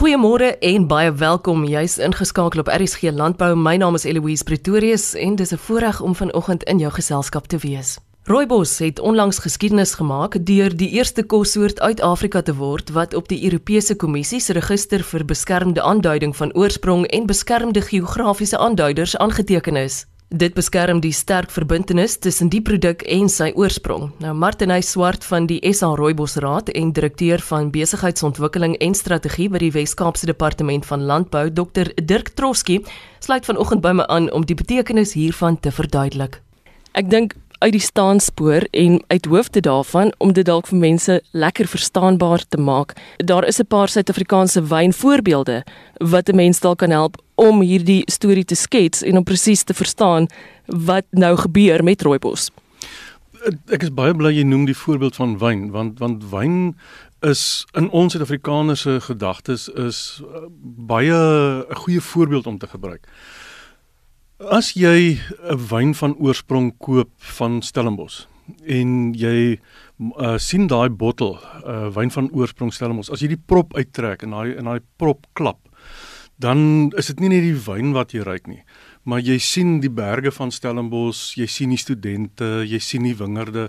Goeiemôre en baie welkom. Jy's ingeskakel op RSG Landbou. My naam is Eloise Pretorius en dis 'n voorreg om vanoggend in jou geselskap te wees. Rooibos het onlangs geskiedenis gemaak deur die eerste kossoort uit Afrika te word wat op die Europese Kommissie se register vir beskermde aanduiding van oorsprong en beskermde geografiese aanduiders aangeteken is. Dit beskerm die sterk verbintenis tussen die produk en sy oorsprong. Nou Martiney Swart van die SA Rooibos Raad en direkteur van besigheidsontwikkeling en strategie by die Wes-Kaapse Departement van Landbou, Dr Dirk Troski, sluit vanoggend by my aan om die betekenis hiervan te verduidelik. Ek dink uit die staanspoor en uit hoofde daarvan om dit dalk vir mense lekker verstaanbaar te maak. Daar is 'n paar Suid-Afrikaanse wynvoorbeelde wat 'n mens dalk kan help om hierdie storie te skets en om presies te verstaan wat nou gebeur met rooibos. Ek is baie bly jy noem die voorbeeld van wyn want want wyn is in ons Suid-Afrikaners gedagtes is uh, baie 'n goeie voorbeeld om te gebruik. As jy 'n wyn van oorsprong koop van Stellenbosch en jy uh, sien daai bottel, 'n uh, wyn van oorsprong Stellenbosch, as jy die prop uittrek en daai en daai prop klap, dan is dit nie net die wyn wat jy ruik nie, maar jy sien die berge van Stellenbosch, jy sien die studente, jy sien die wingerde.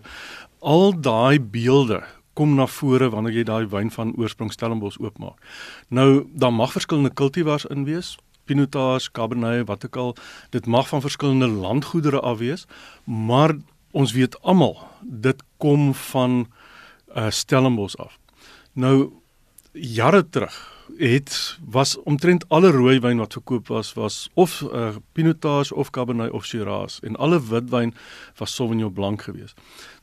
Al daai beelde kom na vore wanneer jy daai wyn van oorsprong Stellenbosch oopmaak. Nou, daar mag verskillende kultivars in wees, Pinotage, Cabernet, wat ook al, dit mag van verskillende landgoedere af wees, maar ons weet almal dit kom van uh, Stellenbosch af. Nou jare terug het was omtrent alle rooi wyn wat verkoop was was of uh, Pinotage of Cabernet of Shiraz en alle witwyn was Sauvignon Blanc geweest.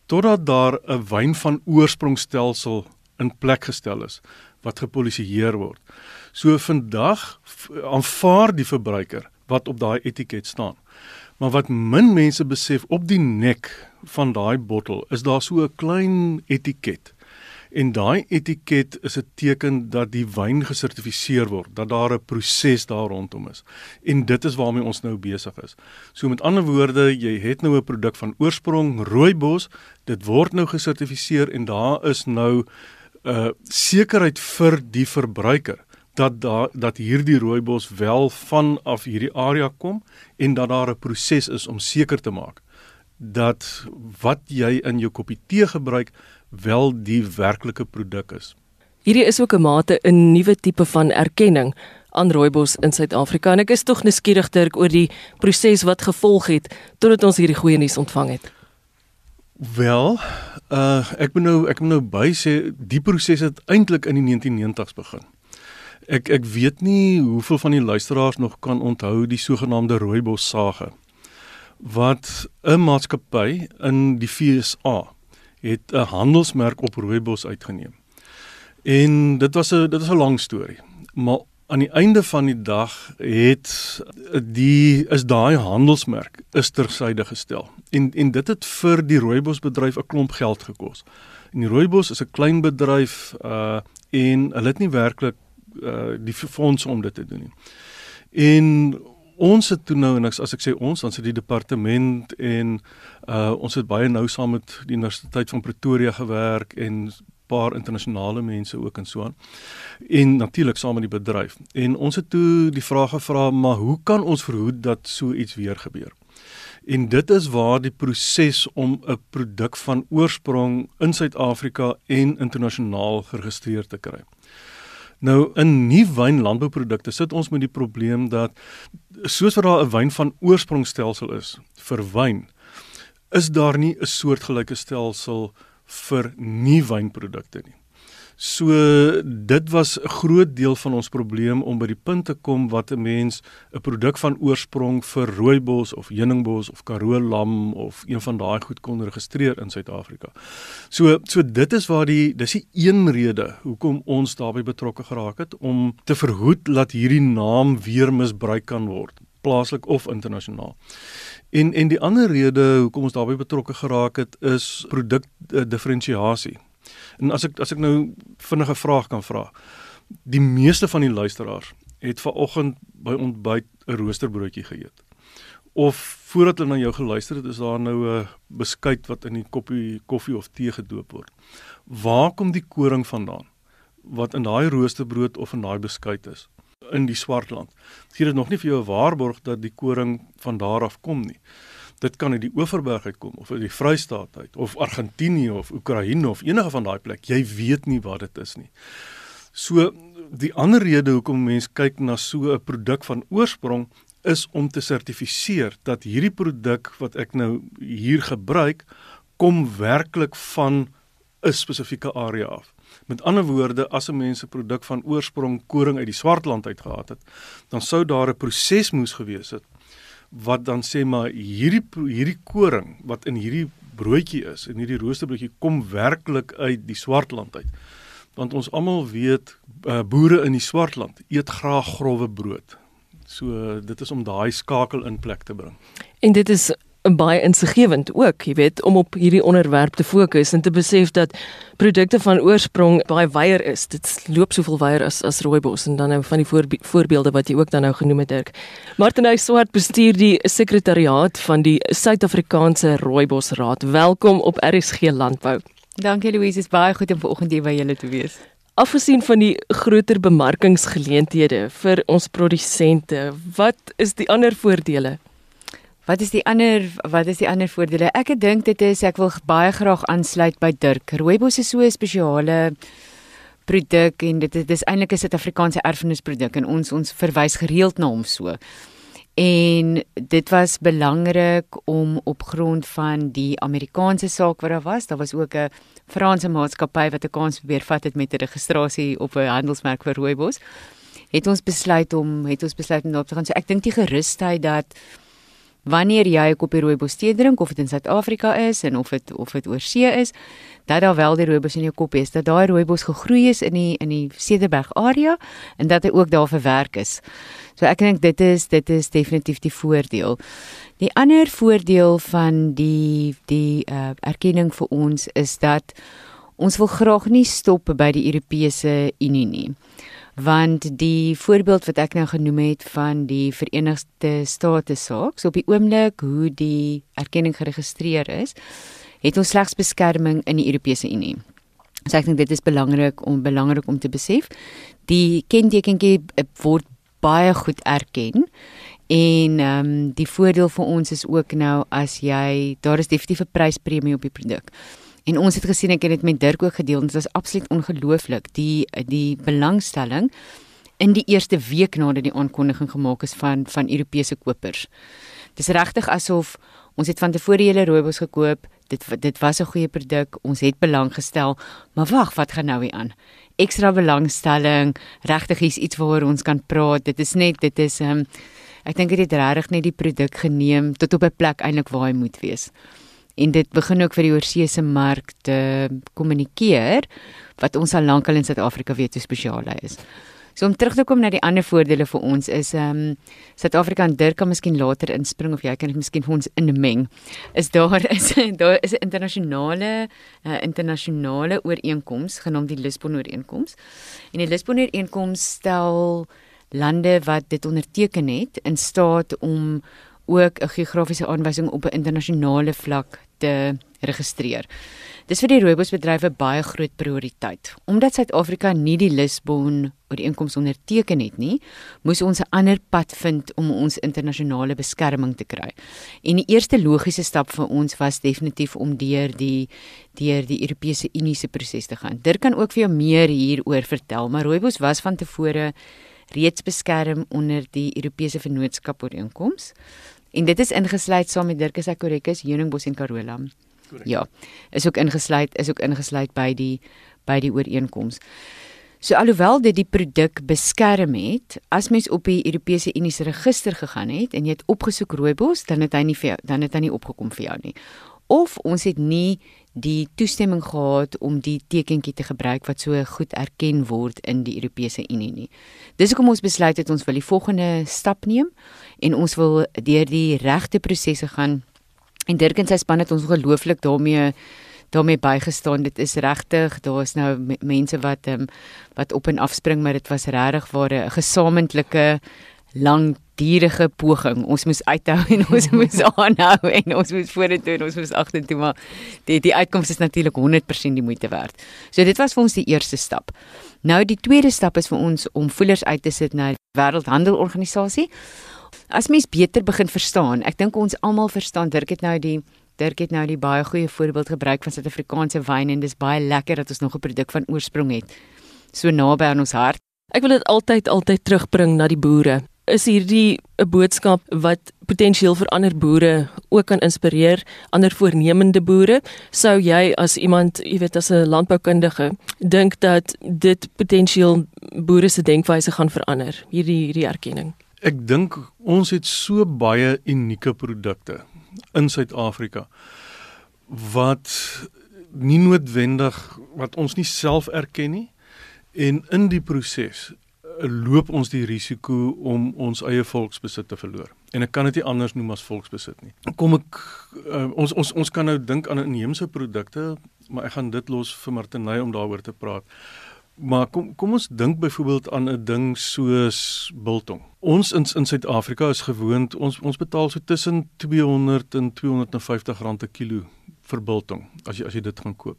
Totdat daar 'n wyn van oorsprongstelsel in plek gestel is wat gepolisieer word. So vandag aanvaar die verbruiker wat op daai etiket staan. Maar wat min mense besef op die nek van daai bottel is daar so 'n klein etiket. En daai etiket is 'n teken dat die wyn gesertifiseer word, dat daar 'n proses daar rondom is. En dit is waarmee ons nou besig is. So met ander woorde, jy het nou 'n produk van oorsprong rooibos, dit word nou gesertifiseer en daar is nou 'n uh, sekerheid vir die verbruiker dat daar dat hierdie rooibos wel vanaf hierdie area kom en dat daar 'n proses is om seker te maak dat wat jy in jou koppie tee gebruik wel die werklike produk is. Hierdie is ook 'n mate 'n nuwe tipe van erkenning aan rooibos in Suid-Afrika en ek is tog nuuskierig dirk oor die proses wat gevolg het totdat ons hierdie goeie nuus ontvang het. Wel, uh ek moet nou ek moet nou by sê die proses het eintlik in die 1990s begin. Ek ek weet nie hoeveel van die luisteraars nog kan onthou die sogenaamde rooibos sage wat 'n maatskappy in die FSA het 'n handelsmerk op rooibos uitgeneem. En dit was 'n dit is 'n lang storie. Maar aan die einde van die dag het die is daai handelsmerk is tersyde gestel. En en dit het vir die rooibos bedryf 'n klomp geld gekos. En die rooibos is 'n klein bedryf uh en hulle het nie werklik uh die fondse om dit te doen nie. En ons het toe nou en as ek sê ons dan sit die departement en uh ons het baie nou saam met die Universiteit van Pretoria gewerk en paar internasionale mense ook en so aan. En natuurlik saam met die bedryf. En ons het toe die vraag gevra, maar hoe kan ons verhoed dat so iets weer gebeur? En dit is waar die proses om 'n produk van oorsprong in Suid-Afrika en internasionaal geregistreer te kry. Nou in nie wynlandbouprodukte sit ons met die probleem dat soos wat daar 'n wyn van oorsprongstelsel is vir wyn, is daar nie 'n soortgelyke stelsel vir nie wynprodukte nie. So dit was 'n groot deel van ons probleem om by die punt te kom wat 'n mens 'n produk van oorsprong vir rooibos of heuningbos of karoo lam of een van daai goed kon registreer in Suid-Afrika. So so dit is waar die dis die een rede hoekom ons daarbey betrokke geraak het om te verhoed dat hierdie naam weer misbruik kan word plaaslik of internasionaal. En en die ander rede hoekom ons daarbey betrokke geraak het is produk uh, diferensiasie. En as ek as ek nou vinnige vraag kan vra. Die meeste van die luisteraars het ver oggend by ontbyt 'n roosterbroodjie geëet. Of voordat hulle na jou geluister het, is daar nou 'n beskuit wat in die koppie koffie of tee gedoop word. Waar kom die koring vandaan? wat in daai roosterbrood of in daai beskuit is in die Swartland. Gee dit nog nie vir jou 'n waarborg dat die koring van daar af kom nie. Dit kan uit die Oeverberg uitkom of uit die Vrystaat uit of Argentinië of Oekraïne of enige van daai plek. Jy weet nie wat dit is nie. So die ander rede hoekom mense kyk na so 'n produk van oorsprong is om te sertifiseer dat hierdie produk wat ek nou hier gebruik kom werklik van 'n spesifieke area af. Met ander woorde, as 'n mens 'n produk van oorsprong koring uit die Swartland uit gehad het, dan sou daar 'n proses moes gewees het wat dan sê maar hierdie hierdie koring wat in hierdie broodjie is en hierdie roosterbroodjie kom werklik uit die Swartland uit. Want ons almal weet uh, boere in die Swartland eet graag grouwe brood. So dit is om daai skakel in plek te bring. En dit is baie insiggewend ook, jy weet, om op hierdie onderwerp te fokus en te besef dat produkte van oorsprong baie wyer is. Dit loop soveel wyer as as rooibos en dan nou van die voorbe voorbeelde wat jy ook dan nou genoem het, Dirk. Martin Hy Swart bestuur die sekretariaat van die Suid-Afrikaanse Rooibosraad. Welkom op RSG Landbou. Dankie Louise, is baie goed om vanoggend hier by julle te wees. Afgesien van die groter bemarkingsgeleenthede vir ons produsente, wat is die ander voordele? Wat is die ander wat is die ander voordele? Ek dink dit is ek wil baie graag aansluit by Dirk. Rooibos is so 'n spesiale produk en dit, dit is eintlik 'n Suid-Afrikaanse erfenisproduk en ons ons verwys gereeld na hom so. En dit was belangrik om op grond van die Amerikaanse saak wat daar was, daar was ook 'n Franse maatskappy wat 'n kans probeer vat het met 'n registrasie op 'n handelsmerk vir rooibos. Het ons besluit om het ons besluit om daarop te gaan. So ek dink die gerusheid dat wanneer jy 'n koppie rooibos tee drink of dit in Suid-Afrika is en of dit of dit oor see is, dat daar wel die rooibos in jou kop is, dat daai rooibos gegroei is in die in die Cederberg area en dat hy ook daar verwerk is. So ek dink dit is dit is definitief die voordeel. Die ander voordeel van die die uh, erkenning vir ons is dat ons wil graag nie stop by die Europese Unie nie want die voorbeeld wat ek nou genoem het van die Verenigde State saak, so op die oomblik hoe die erkenning geregistreer is, het ons slegs beskerming in die Europese Unie. So ek dink dit is belangrik om belangrik om te besef. Die kentekentjie word baie goed erken en ehm um, die voordeel vir ons is ook nou as jy daar is definitief 'n pryspremie op die produk. En ons het gesien ek het dit met Dirk ook gedeel en dit was absoluut ongelooflik die die belangstelling in die eerste week nadat die aankondiging gemaak is van van Europese kopers. Dis regtig asof ons het van tevore hele rooibos gekoop. Dit dit was 'n goeie produk. Ons het belang gestel, maar wag, wat gaan nou hier aan? Ekstra belangstelling, regtig is iets waaroor ons kan praat. Dit is net dit is ehm um, ek dink dit het regtig net die produk geneem tot op 'n plek eintlik waar hy moet wees en dit begin ook vir die oorseese mark te kommunikeer wat ons al lankal in Suid-Afrika weet hoe spesiaal hy is. So om terug te kom na die ander voordele vir ons is ehm um, Suid-Afrika en Dirk kan miskien later inspring of jy kan miskien ons inmeng. Is daar is daar is 'n internasionale uh, internasionale ooreenkoms genaamd die Lisbon ooreenkoms. En die Lisbon ooreenkoms stel lande wat dit onderteken het in staat om ook 'n geografiese aanwysing op 'n internasionale vlak te registreer. Dis vir die rooibosbedrywe baie groot prioriteit. Omdat Suid-Afrika nie die Lisbon ooreenkoms onderteken het nie, moes ons 'n ander pad vind om ons internasionale beskerming te kry. En die eerste logiese stap vir ons was definitief om deur die deur die Europese Unie se proses te gaan. Dit kan ook vir jou meer hieroor vertel, maar rooibos was van tevore reeds beskerm onder die Europese Vennootskap ooreenkoms. En dit is ingesluit saam met Dirk Sekorekus, Heuningbos en Karola. Ja, is ook ingesluit, is ook ingesluit by die by die ooreenkoms. So alhoewel dit die produk beskerm het, as mens op die Europese Unie se register gegaan het en jy het opgesoek rooibos, dan het hy nie vir jou, dan het hy nie opgekom vir jou nie. Of ons het nie die toestemming gehad om die tekentjie te gebruik wat so goed erken word in die Europese Unie nie. Dis hoekom ons besluit het ons wil die volgende stap neem en ons wil deur die regte prosesse gaan. En Dirk en sy span het ons gelooflik daarmee daarmee bygestaan. Dit is regtig, daar is nou mense wat ehm um, wat op en af spring, maar dit was regtig ware 'n gesamentlike langdurige poging. Ons moes uithou en ons moes aanhou en ons moes vorentoe en ons moes agtertoe maar die die uitkoms is natuurlik 100% die moeite werd. So dit was vir ons die eerste stap. Nou die tweede stap is vir ons om voelers uit te sit na die Wêreldhandelorganisasie. As mens beter begin verstaan, ek dink ons almal verstaan Dirk het nou die Dirk het nou die baie goeie voorbeeld gebruik van Suid-Afrikaanse wyn en dis baie lekker dat ons nog 'n produk van oorsprong het so naby aan ons hart. Ek wil dit altyd altyd terugbring na die boere. Is hierdie 'n boodskap wat potensieel vir ander boere ook kan inspireer, ander voornemende boere? Sou jy as iemand, jy weet as 'n landboukundige, dink dat dit potensieel boere se denkwyse gaan verander, hierdie hierdie erkenning? Ek dink ons het so baie unieke produkte in Suid-Afrika wat nie noodwendig wat ons nie self erken nie en in die proses loop ons die risiko om ons eie volksbesit te verloor. En ek kan dit nie anders noem as volksbesit nie. Kom ek uh, ons ons ons kan nou dink aan inheemse produkte, maar ek gaan dit los vir Martiney om daaroor te praat. Maar kom kom ons dink byvoorbeeld aan 'n ding soos biltong. Ons in in Suid-Afrika is gewoond ons ons betaal so tussen 200 en 250 rand per kilo vir biltong as jy as jy dit gaan koop.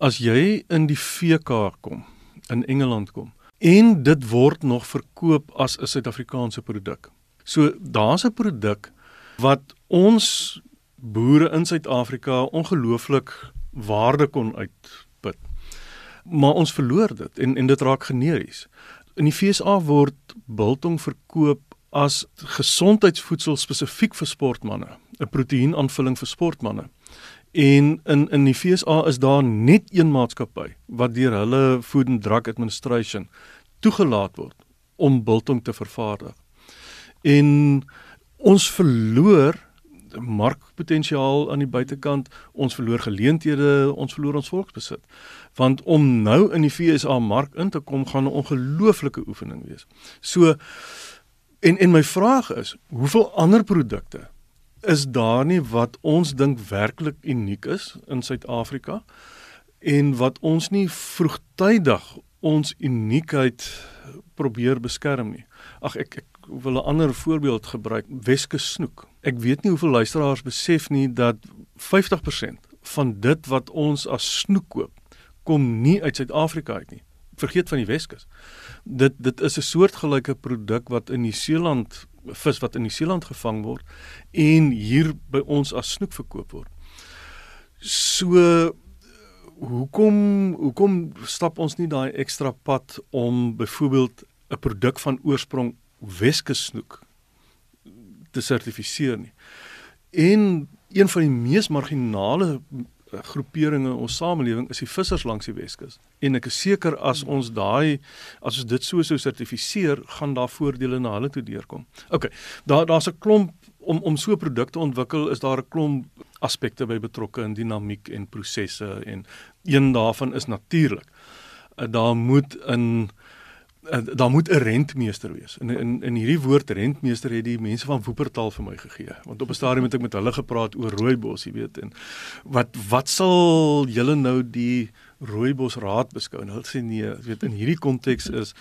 As jy in die VK kom in Engeland kom en dit word nog verkoop as 'n Suid-Afrikaanse produk. So daar's 'n produk wat ons boere in Suid-Afrika ongelooflik waarde kon uitput. Maar ons verloor dit en en dit raak generies. In die FSA word biltong verkoop as gesondheidsvoedsel spesifiek vir sportmense, 'n proteïenaanvulling vir sportmense. En in in die FSA is daar net een maatskappy wat deur hulle Food and Drug Administration toegelaat word om biltong te vervaardig. En ons verloor markpotensiaal aan die buitekant, ons verloor geleenthede, ons verloor ons volksbesit. Want om nou in die FSA mark in te kom gaan 'n ongelooflike oefening wees. So en en my vraag is, hoeveel ander produkte is daar nie wat ons dink werklik uniek is in Suid-Afrika en wat ons nie vroegtydig ons uniekheid probeer beskerm nie. Ag ek ek wil 'n ander voorbeeld gebruik, Weskus snoek. Ek weet nie hoeveel luisteraars besef nie dat 50% van dit wat ons as snoek koop, kom nie uit Suid-Afrika uit nie. Vergeet van die Weskus. Dit dit is 'n soortgelyke produk wat in Nieu-Seeland vis wat in Nieu-Seeland gevang word en hier by ons as snoek verkoop word. So hoekom hoekom stap ons nie daai ekstra pad om byvoorbeeld 'n produk van oorsprong Weskus snoek te sertifiseer nie. En een van die mees marginale groeperinge in ons samelewing is die vissers langs die Weskus. En ek is seker as ons daai as ons dit so sou sertifiseer, gaan daar voordele na hulle toe deurkom. OK. Daar daar's 'n klomp om om so produkte ontwikkel, is daar 'n klomp aspekte by betrokke in dinamiek en prosesse en een daarvan is natuurlik. Eh, daar moet in uh, daar moet 'n rentmeester wees. In in in hierdie woord rentmeester het die mense van Woopertaal vir my gegee. Want op 'n stadium het ek met hulle gepraat oor rooibos, jy weet, en wat wat sal julle nou die rooibos raad beskou? Nou hulle sê nee, jy weet in hierdie konteks is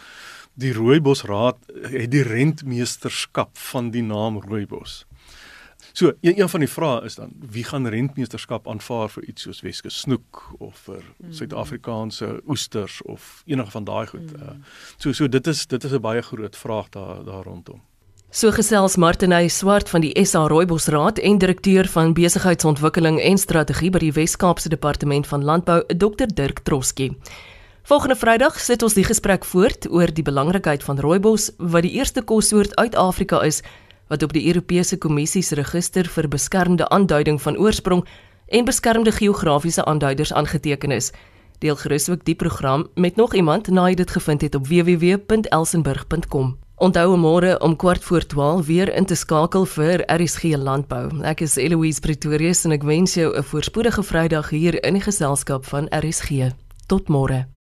die rooibos raad het die rentmeesterskap van die naam rooibos. So, een, een van die vrae is dan wie gaan rentmeesterskap aanvaar vir iets soos Weskus snoek of vir mm. Suid-Afrikaanse oesters of enige van daai goed. Mm. Uh, so so dit is dit is 'n baie groot vraag daar daar rondom. So gesels Martiney Swart van die SA Rooibos Raad en direkteur van besigheidsontwikkeling en strategie by die Wes-Kaapse Departement van Landbou, Dr Dirk Troskie. Volgende Vrydag sit ons die gesprek voort oor die belangrikheid van rooibos wat die eerste kossoort uit Afrika is wat op die Europese Kommissie se register vir beskermde aanduiding van oorsprong en beskermde geografiese aanduiders aangeteken is. Deel gerus ook die program met nog iemand na jy dit gevind het op www.elsenburg.com. Onthou môre om kwart voor 12 weer in te skakel vir RSG Landbou. Ek is Eloise Pretorius en ek wens jou 'n voorspoedige Vrydag hier in die geselskap van RSG. Tot môre.